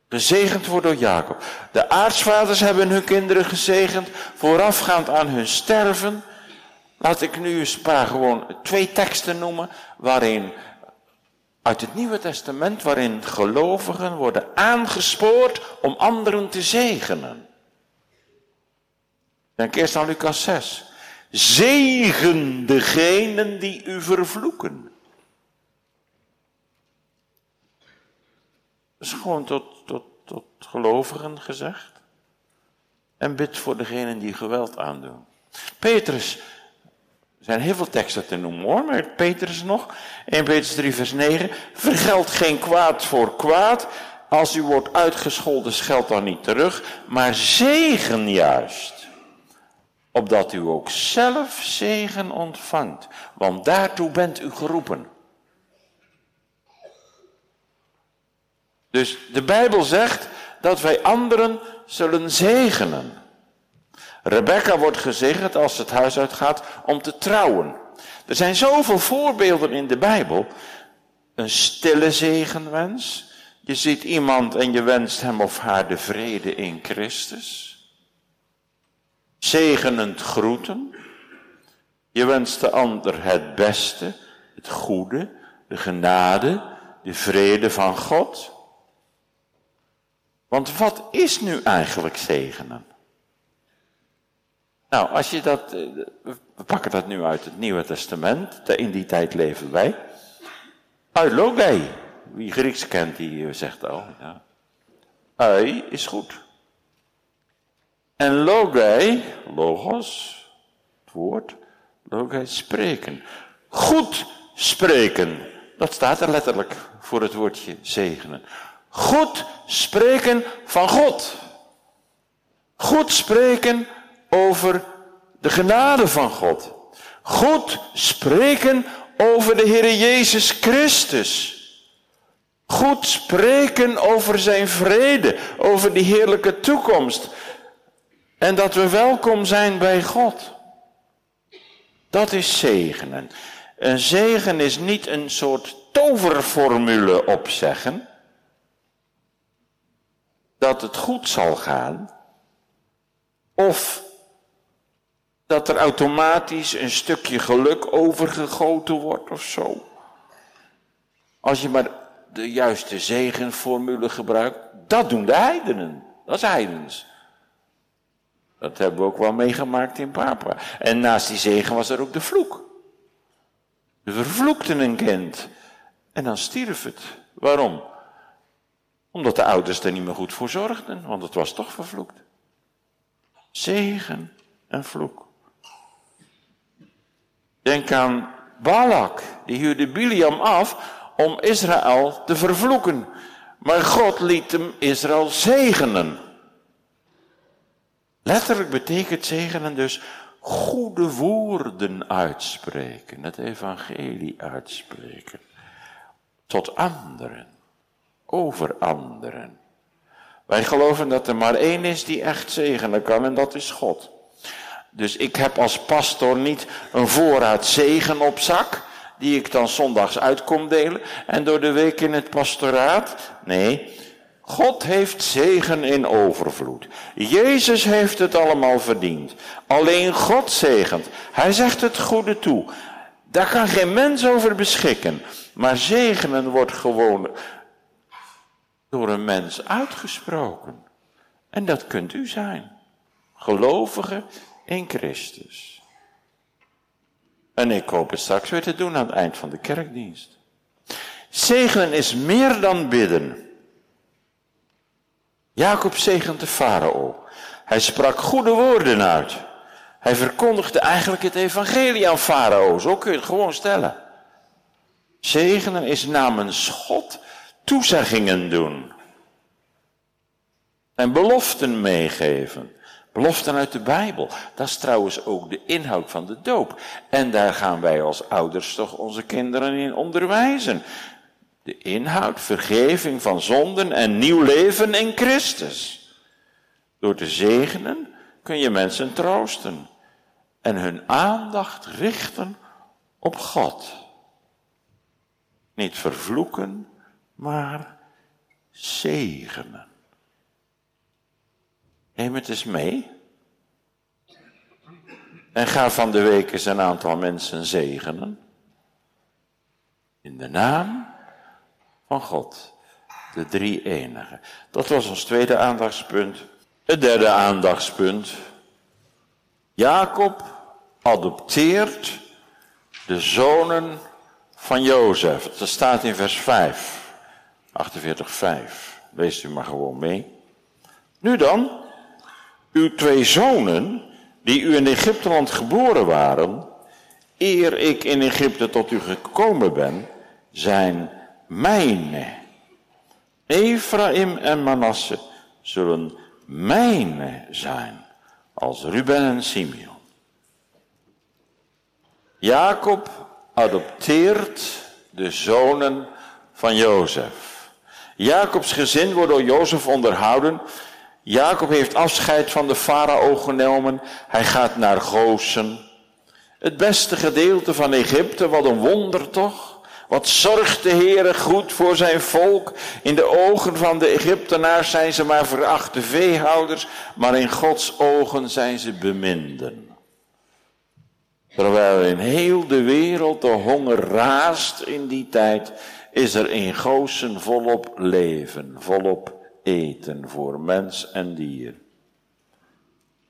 Speaker 2: gezegend wordt door Jacob. De aartsvaders hebben hun kinderen gezegend voorafgaand aan hun sterven. Laat ik nu eens paar gewoon twee teksten noemen waarin uit het Nieuwe Testament waarin gelovigen worden aangespoord om anderen te zegenen. Denk eerst aan Lucas 6. Zegen degenen die u vervloeken. Dat is gewoon tot, tot, tot gelovigen gezegd. En bid voor degenen die geweld aandoen. Petrus, er zijn heel veel teksten te noemen hoor, maar Petrus nog. 1 Petrus 3 vers 9. Vergeld geen kwaad voor kwaad. Als u wordt uitgescholden, scheld dan niet terug, maar zegen juist opdat u ook zelf zegen ontvangt, want daartoe bent u geroepen. Dus de Bijbel zegt dat wij anderen zullen zegenen. Rebecca wordt gezegend als het huis uitgaat om te trouwen. Er zijn zoveel voorbeelden in de Bijbel. Een stille zegenwens. Je ziet iemand en je wenst hem of haar de vrede in Christus zegenend groeten. Je wenst de ander het beste, het goede, de genade, de vrede van God. Want wat is nu eigenlijk zegenen? Nou, als je dat, eh, we pakken dat nu uit het Nieuwe Testament, in die tijd leven wij. Uit wie Grieks kent, die eh, zegt al, ja. Is goed. En logei, logos, het woord, logei, spreken. Goed spreken. Dat staat er letterlijk voor het woordje zegenen. Goed spreken van God. Goed spreken over de genade van God. Goed spreken over de Heer Jezus Christus. Goed spreken over zijn vrede, over die heerlijke toekomst. En dat we welkom zijn bij God. Dat is zegenen. Een zegen is niet een soort toverformule opzeggen. Dat het goed zal gaan. Of dat er automatisch een stukje geluk overgegoten wordt of zo. Als je maar de juiste zegenformule gebruikt, dat doen de heidenen. Dat is heidens. Dat hebben we ook wel meegemaakt in Papua. En naast die zegen was er ook de vloek. De vervloekte een kind. En dan stierf het. Waarom? Omdat de ouders er niet meer goed voor zorgden, want het was toch vervloekt. Zegen en vloek. Denk aan Balak, die huurde Biliam af om Israël te vervloeken. Maar God liet hem Israël zegenen. Letterlijk betekent zegenen dus goede woorden uitspreken, het evangelie uitspreken. Tot anderen, over anderen. Wij geloven dat er maar één is die echt zegenen kan en dat is God. Dus ik heb als pastor niet een voorraad zegen op zak, die ik dan zondags uit kom delen en door de week in het pastoraat. Nee, God heeft zegen in overvloed. Jezus heeft het allemaal verdiend. Alleen God zegent. Hij zegt het goede toe. Daar kan geen mens over beschikken. Maar zegenen wordt gewoon door een mens uitgesproken. En dat kunt u zijn. Gelovige in Christus. En ik hoop het straks weer te doen aan het eind van de kerkdienst. Zegenen is meer dan bidden. Jacob zegent de farao. Hij sprak goede woorden uit. Hij verkondigde eigenlijk het evangelie aan farao. Zo kun je het gewoon stellen. Zegenen is namens God toezeggingen doen. En beloften meegeven. Beloften uit de Bijbel. Dat is trouwens ook de inhoud van de doop. En daar gaan wij als ouders toch onze kinderen in onderwijzen. De inhoud, vergeving van zonden en nieuw leven in Christus. Door te zegenen kun je mensen troosten en hun aandacht richten op God. Niet vervloeken, maar zegenen. Neem het eens mee. En ga van de week eens een aantal mensen zegenen. In de naam van God. De drie enige. Dat was ons tweede aandachtspunt. Het derde aandachtspunt. Jacob adopteert de zonen van Jozef. Dat staat in vers 5. 48, 5. Leest u maar gewoon mee. Nu dan, uw twee zonen, die u in Egypteland geboren waren, eer ik in Egypte tot u gekomen ben, zijn mijne. Ephraim en Manasse zullen mijne zijn, als Ruben en Simeon. Jacob adopteert de zonen van Jozef. Jacobs gezin wordt door Jozef onderhouden. Jacob heeft afscheid van de farao genomen. Hij gaat naar Gozen. Het beste gedeelte van Egypte, wat een wonder toch? Wat zorgt de Heere goed voor zijn volk? In de ogen van de Egyptenaars zijn ze maar verachte veehouders, maar in Gods ogen zijn ze beminden. Terwijl in heel de wereld de honger raast in die tijd, is er in Gozen volop leven, volop eten voor mens en dier.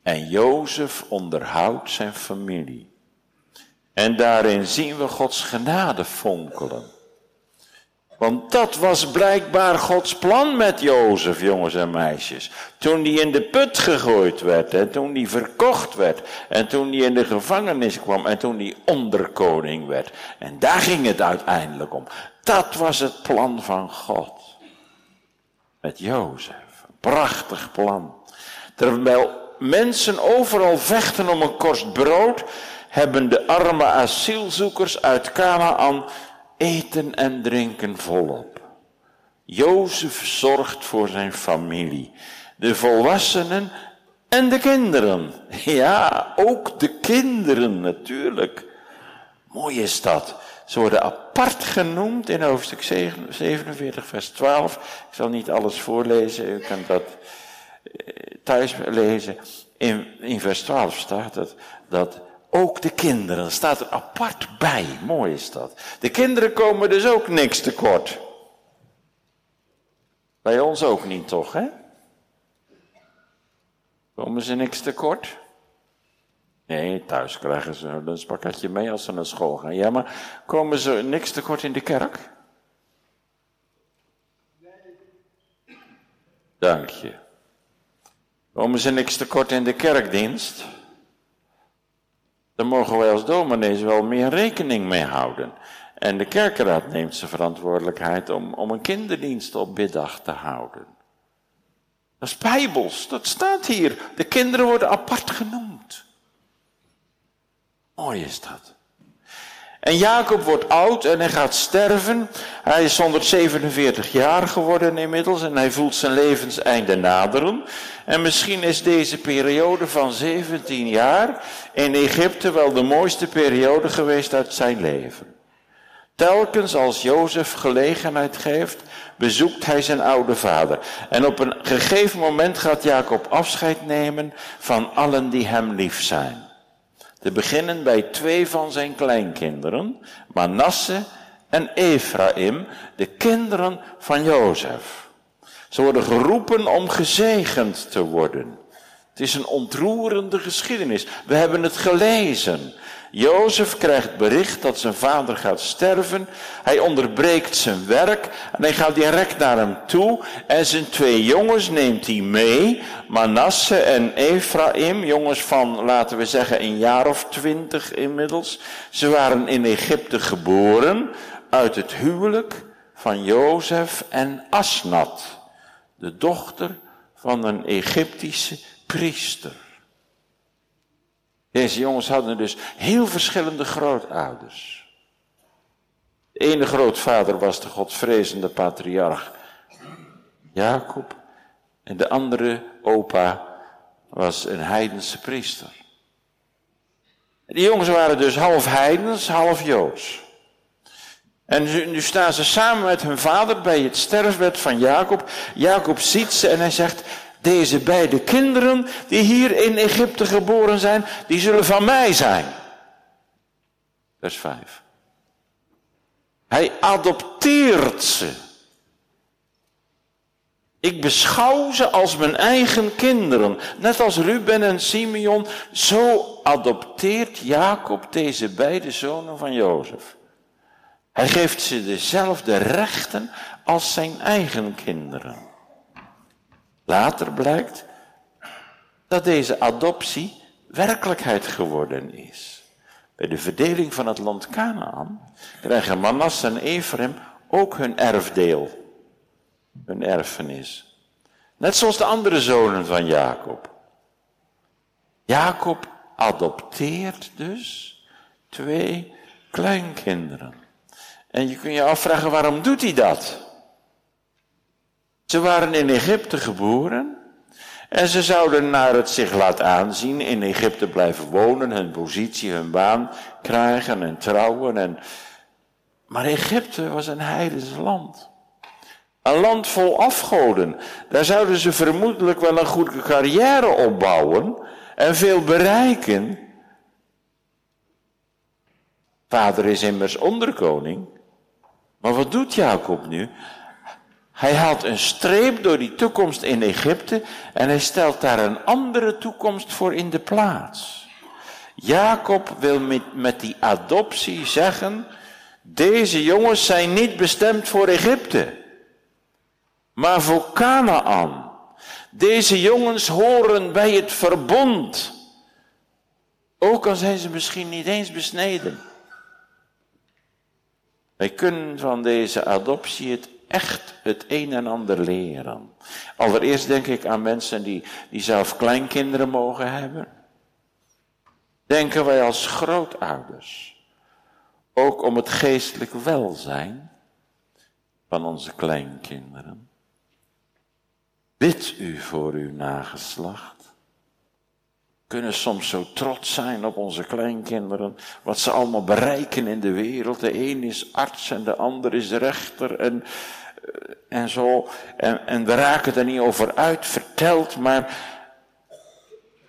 Speaker 2: En Jozef onderhoudt zijn familie. En daarin zien we Gods genade fonkelen. Want dat was blijkbaar Gods plan met Jozef, jongens en meisjes. Toen die in de put gegooid werd en toen die verkocht werd en toen die in de gevangenis kwam en toen die onderkoning werd. En daar ging het uiteindelijk om. Dat was het plan van God. Met Jozef. Prachtig plan. Terwijl mensen overal vechten om een korst brood, hebben de arme asielzoekers uit Canaan eten en drinken volop. Jozef zorgt voor zijn familie, de volwassenen en de kinderen. Ja, ook de kinderen natuurlijk. Mooi is dat. Ze worden apart genoemd in hoofdstuk 47, vers 12. Ik zal niet alles voorlezen, u kunt dat eh, thuis lezen. In, in vers 12 staat het dat ook de kinderen. staat er apart bij. Mooi is dat. De kinderen komen dus ook niks tekort. Bij ons ook niet, toch, hè? Komen ze niks tekort? Nee, thuis krijgen ze een spakketje mee als ze naar school gaan. Ja, maar komen ze niks tekort in de kerk? Dank je. Komen ze niks tekort in de kerkdienst? Dan mogen wij als dominees wel meer rekening mee houden. En de kerkenraad neemt zijn verantwoordelijkheid om, om een kinderdienst op biddag te houden. Dat is bijbels, dat staat hier. De kinderen worden apart genoemd. Mooi is dat. En Jacob wordt oud en hij gaat sterven. Hij is 147 jaar geworden inmiddels en hij voelt zijn levenseinde naderen. En misschien is deze periode van 17 jaar in Egypte wel de mooiste periode geweest uit zijn leven. Telkens als Jozef gelegenheid geeft, bezoekt hij zijn oude vader. En op een gegeven moment gaat Jacob afscheid nemen van allen die hem lief zijn. Te beginnen bij twee van zijn kleinkinderen, Manasse en Ephraim, de kinderen van Jozef. Ze worden geroepen om gezegend te worden. Het is een ontroerende geschiedenis. We hebben het gelezen. Jozef krijgt bericht dat zijn vader gaat sterven. Hij onderbreekt zijn werk en hij gaat direct naar hem toe. En zijn twee jongens neemt hij mee. Manasse en Ephraim, jongens van, laten we zeggen, een jaar of twintig inmiddels. Ze waren in Egypte geboren uit het huwelijk van Jozef en Asnat, de dochter van een Egyptische priester. Deze jongens hadden dus heel verschillende grootouders. De ene grootvader was de godvrezende patriarch Jacob. En de andere opa was een heidense priester. Die jongens waren dus half heidens, half joods. En nu staan ze samen met hun vader bij het sterfbed van Jacob. Jacob ziet ze en hij zegt, deze beide kinderen die hier in Egypte geboren zijn, die zullen van mij zijn. Vers 5. Hij adopteert ze. Ik beschouw ze als mijn eigen kinderen. Net als Ruben en Simeon. Zo adopteert Jacob deze beide zonen van Jozef. Hij geeft ze dezelfde rechten als zijn eigen kinderen. Later blijkt dat deze adoptie werkelijkheid geworden is. Bij de verdeling van het land Canaan krijgen Manasse en Ephraim ook hun erfdeel, hun erfenis. Net zoals de andere zonen van Jacob. Jacob adopteert dus twee kleinkinderen. En je kunt je afvragen, waarom doet hij dat? Ze waren in Egypte geboren en ze zouden naar het zich laat aanzien in Egypte blijven wonen, hun positie, hun baan krijgen en trouwen. En... Maar Egypte was een heidens land. Een land vol afgoden. Daar zouden ze vermoedelijk wel een goede carrière opbouwen en veel bereiken. Vader is immers onderkoning. Maar wat doet Jacob nu? Hij haalt een streep door die toekomst in Egypte en hij stelt daar een andere toekomst voor in de plaats. Jacob wil met, met die adoptie zeggen, deze jongens zijn niet bestemd voor Egypte, maar voor Canaan. Deze jongens horen bij het verbond, ook al zijn ze misschien niet eens besneden. Wij kunnen van deze adoptie het echt het een en ander leren. Allereerst denk ik aan mensen die, die zelf kleinkinderen mogen hebben. Denken wij als grootouders ook om het geestelijk welzijn van onze kleinkinderen. Bid u voor uw nageslacht kunnen soms zo trots zijn op onze kleinkinderen, wat ze allemaal bereiken in de wereld. De een is arts en de ander is rechter en, en zo. En, en we raken er niet over uit verteld, maar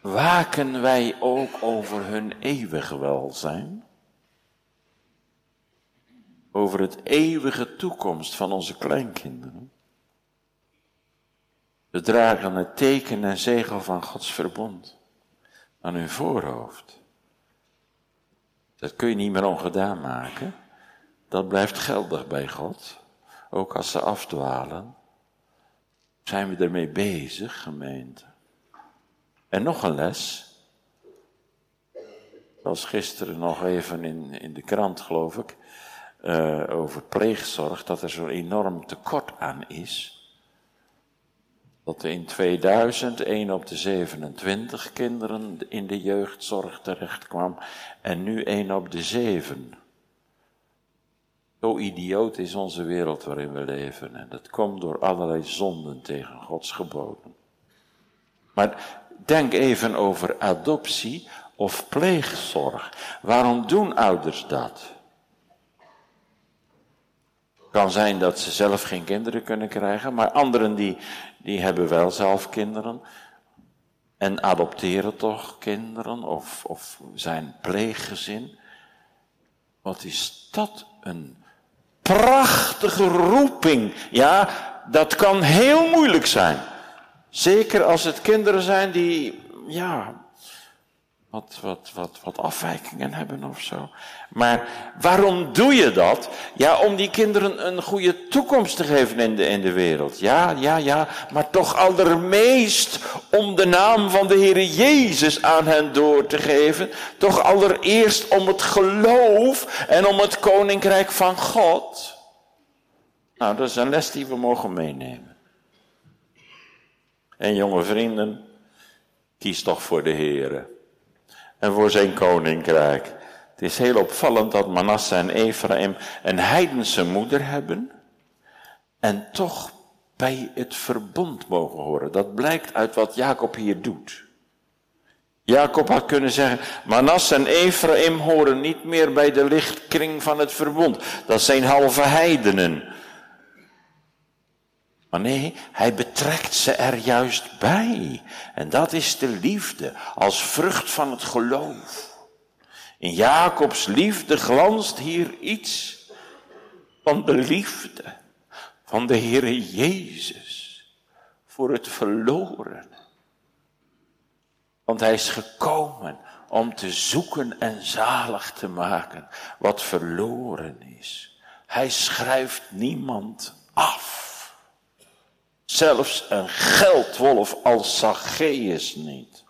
Speaker 2: waken wij ook over hun eeuwige welzijn? Over het eeuwige toekomst van onze kleinkinderen? We dragen het teken en zegel van Gods verbond aan hun voorhoofd. Dat kun je niet meer ongedaan maken. Dat blijft geldig bij God. Ook als ze afdwalen. Zijn we ermee bezig, gemeente. En nog een les. was gisteren nog even in, in de krant, geloof ik. Uh, over pleegzorg, dat er zo'n enorm tekort aan is. Dat er in 2000 1 op de 27 kinderen in de jeugdzorg terecht kwam en nu 1 op de 7. Zo idioot is onze wereld waarin we leven en dat komt door allerlei zonden tegen Gods geboden. Maar denk even over adoptie of pleegzorg. Waarom doen ouders dat? kan zijn dat ze zelf geen kinderen kunnen krijgen, maar anderen die, die hebben wel zelf kinderen en adopteren toch kinderen of, of zijn pleeggezin. Wat is dat een prachtige roeping. Ja, dat kan heel moeilijk zijn. Zeker als het kinderen zijn die, ja, wat, wat, wat, wat afwijkingen hebben of zo. Maar waarom doe je dat? Ja, om die kinderen een goede toekomst te geven in de, in de wereld. Ja, ja, ja, maar toch allermeest om de naam van de Heer Jezus aan hen door te geven. Toch allereerst om het geloof en om het koninkrijk van God. Nou, dat is een les die we mogen meenemen. En jonge vrienden, kies toch voor de Heer en voor zijn koninkrijk. Het is heel opvallend dat Manasse en Ephraim een heidense moeder hebben en toch bij het verbond mogen horen. Dat blijkt uit wat Jacob hier doet. Jacob had kunnen zeggen, Manasse en Ephraim horen niet meer bij de lichtkring van het verbond. Dat zijn halve heidenen. Maar nee, hij betrekt ze er juist bij. En dat is de liefde, als vrucht van het geloof. In Jacobs liefde glanst hier iets van de liefde van de Heere Jezus voor het verloren. Want hij is gekomen om te zoeken en zalig te maken wat verloren is. Hij schrijft niemand af. Zelfs een geldwolf als Zacchaeus niet.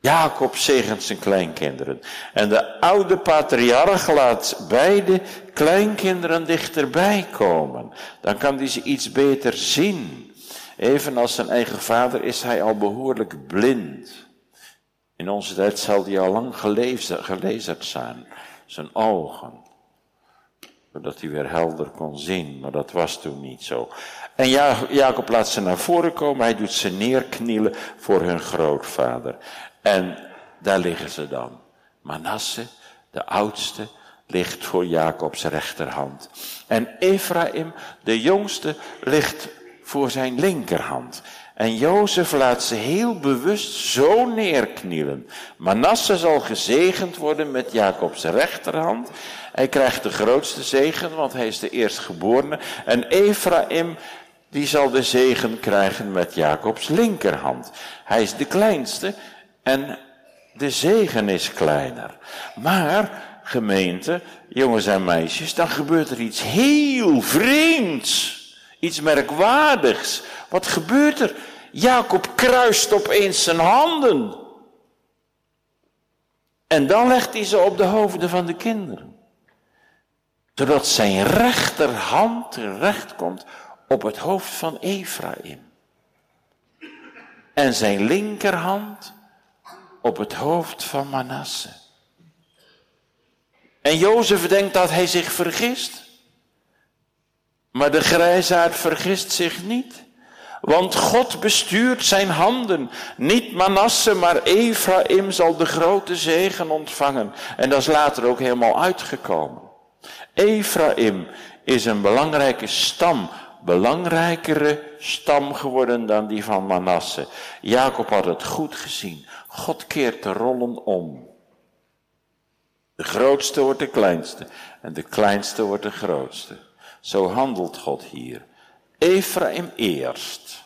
Speaker 2: Jacob zegent zijn kleinkinderen. En de oude patriarch laat beide kleinkinderen dichterbij komen. Dan kan hij ze iets beter zien. Evenals zijn eigen vader is hij al behoorlijk blind. In onze tijd zal hij al lang gelezerd zijn. Zijn ogen zodat hij weer helder kon zien, maar dat was toen niet zo. En Jacob laat ze naar voren komen, hij doet ze neerknielen voor hun grootvader. En daar liggen ze dan. Manasse, de oudste, ligt voor Jacobs rechterhand. En Ephraim, de jongste, ligt voor zijn linkerhand. En Jozef laat ze heel bewust zo neerknielen. Manasse zal gezegend worden met Jacobs rechterhand. Hij krijgt de grootste zegen, want hij is de eerstgeborene. En Ephraim, die zal de zegen krijgen met Jacobs linkerhand. Hij is de kleinste en de zegen is kleiner. Maar, gemeente, jongens en meisjes, dan gebeurt er iets heel vreemds. Iets merkwaardigs. Wat gebeurt er? Jacob kruist opeens zijn handen. En dan legt hij ze op de hoofden van de kinderen. Zodat zijn rechterhand terecht komt op het hoofd van Ephraim. En zijn linkerhand op het hoofd van Manasse. En Jozef denkt dat hij zich vergist. Maar de grijsaard vergist zich niet. Want God bestuurt zijn handen. Niet Manasse, maar Ephraim zal de grote zegen ontvangen. En dat is later ook helemaal uitgekomen. Ephraim is een belangrijke stam belangrijkere stam geworden dan die van Manasse. Jacob had het goed gezien. God keert de rollen om. De grootste wordt de kleinste en de kleinste wordt de grootste. Zo handelt God hier. Ephraim eerst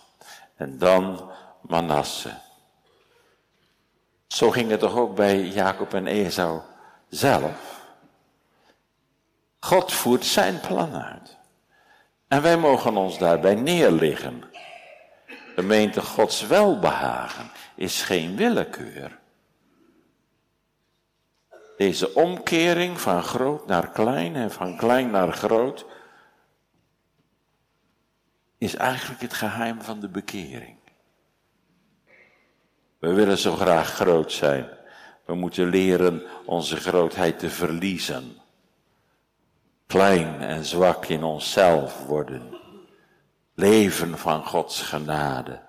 Speaker 2: en dan Manasse. Zo ging het toch ook bij Jacob en Esau zelf. God voert zijn plan uit. En wij mogen ons daarbij neerliggen. Gemeente Gods welbehagen is geen willekeur. Deze omkering van groot naar klein en van klein naar groot is eigenlijk het geheim van de bekering. We willen zo graag groot zijn. We moeten leren onze grootheid te verliezen. Klein en zwak in onszelf worden. Leven van Gods genade.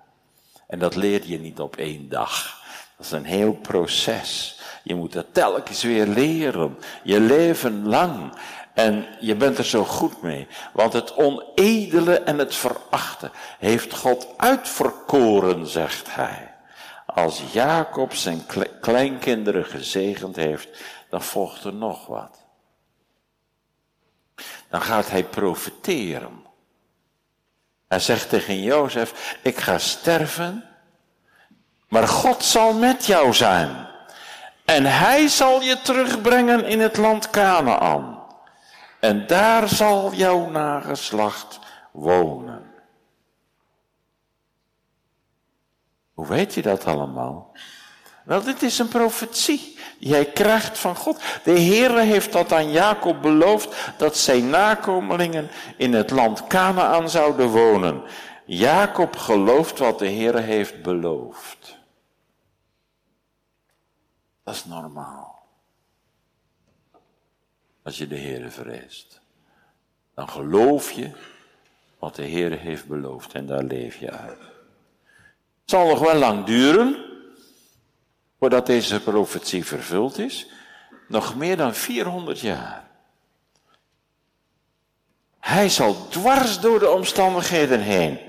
Speaker 2: En dat leer je niet op één dag. Dat is een heel proces. Je moet dat telkens weer leren. Je leven lang. En je bent er zo goed mee. Want het onedele en het verachten heeft God uitverkoren, zegt hij. Als Jacob zijn kleinkinderen gezegend heeft, dan volgt er nog wat. Dan gaat hij profiteren. Hij zegt tegen Jozef, ik ga sterven, maar God zal met jou zijn. En hij zal je terugbrengen in het land Canaan. En daar zal jouw nageslacht wonen. Hoe weet je dat allemaal? Wel, dit is een profetie hij krijgt van God. De Heere heeft dat aan Jacob beloofd, dat zijn nakomelingen in het land Canaan zouden wonen. Jacob gelooft wat de Heere heeft beloofd. Dat is normaal. Als je de Heere vreest. Dan geloof je wat de Heere heeft beloofd en daar leef je uit. Het zal nog wel lang duren voordat deze profetie vervuld is. Nog meer dan 400 jaar. Hij zal dwars door de omstandigheden heen,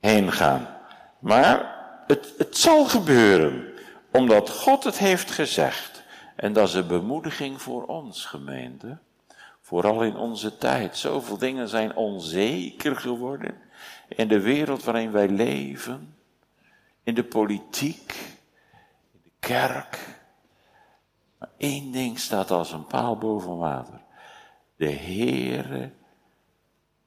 Speaker 2: heen gaan. Maar het, het zal gebeuren, omdat God het heeft gezegd. En dat is een bemoediging voor ons, gemeente. Vooral in onze tijd. Zoveel dingen zijn onzeker geworden. In de wereld waarin wij leven in de politiek, kerk. Maar één ding staat als een paal boven water. De Heere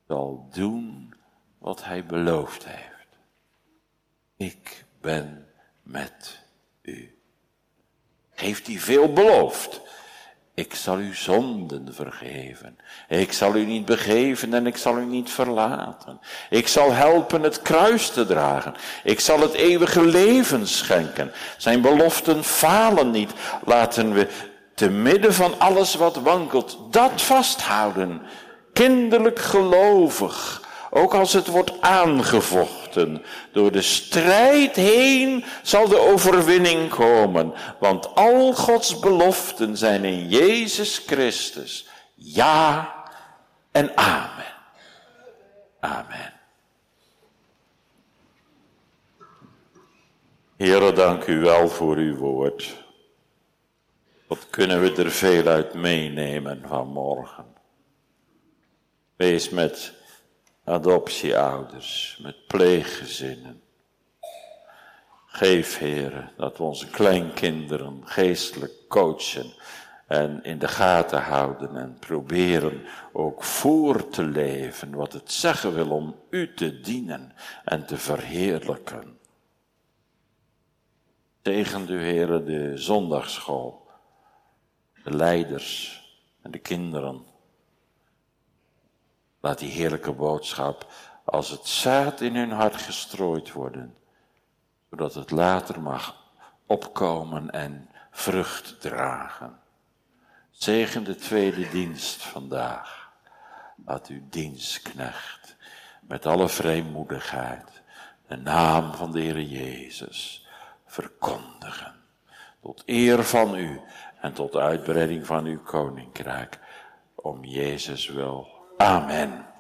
Speaker 2: zal doen wat hij beloofd heeft. Ik ben met u. Heeft hij veel beloofd? Ik zal u zonden vergeven. Ik zal u niet begeven en ik zal u niet verlaten. Ik zal helpen het kruis te dragen. Ik zal het eeuwige leven schenken. Zijn beloften falen niet. Laten we te midden van alles wat wankelt, dat vasthouden. Kinderlijk gelovig. Ook als het wordt aangevochten. Door de strijd heen zal de overwinning komen. Want al Gods beloften zijn in Jezus Christus. Ja en amen. Amen. Heere, dank u wel voor uw woord. Wat kunnen we er veel uit meenemen vanmorgen? Wees met adoptieouders, met pleeggezinnen. Geef, heren, dat we onze kleinkinderen geestelijk coachen en in de gaten houden en proberen ook voor te leven wat het zeggen wil om u te dienen en te verheerlijken. Tegen u, heren, de zondagschool, de leiders en de kinderen Laat die heerlijke boodschap als het zaad in hun hart gestrooid worden, zodat het later mag opkomen en vrucht dragen. Zegen de tweede dienst vandaag. Laat uw dienstknecht met alle vrijmoedigheid de naam van de Heer Jezus verkondigen. Tot eer van u en tot uitbreiding van uw koninkrijk. Om Jezus wil. Amen.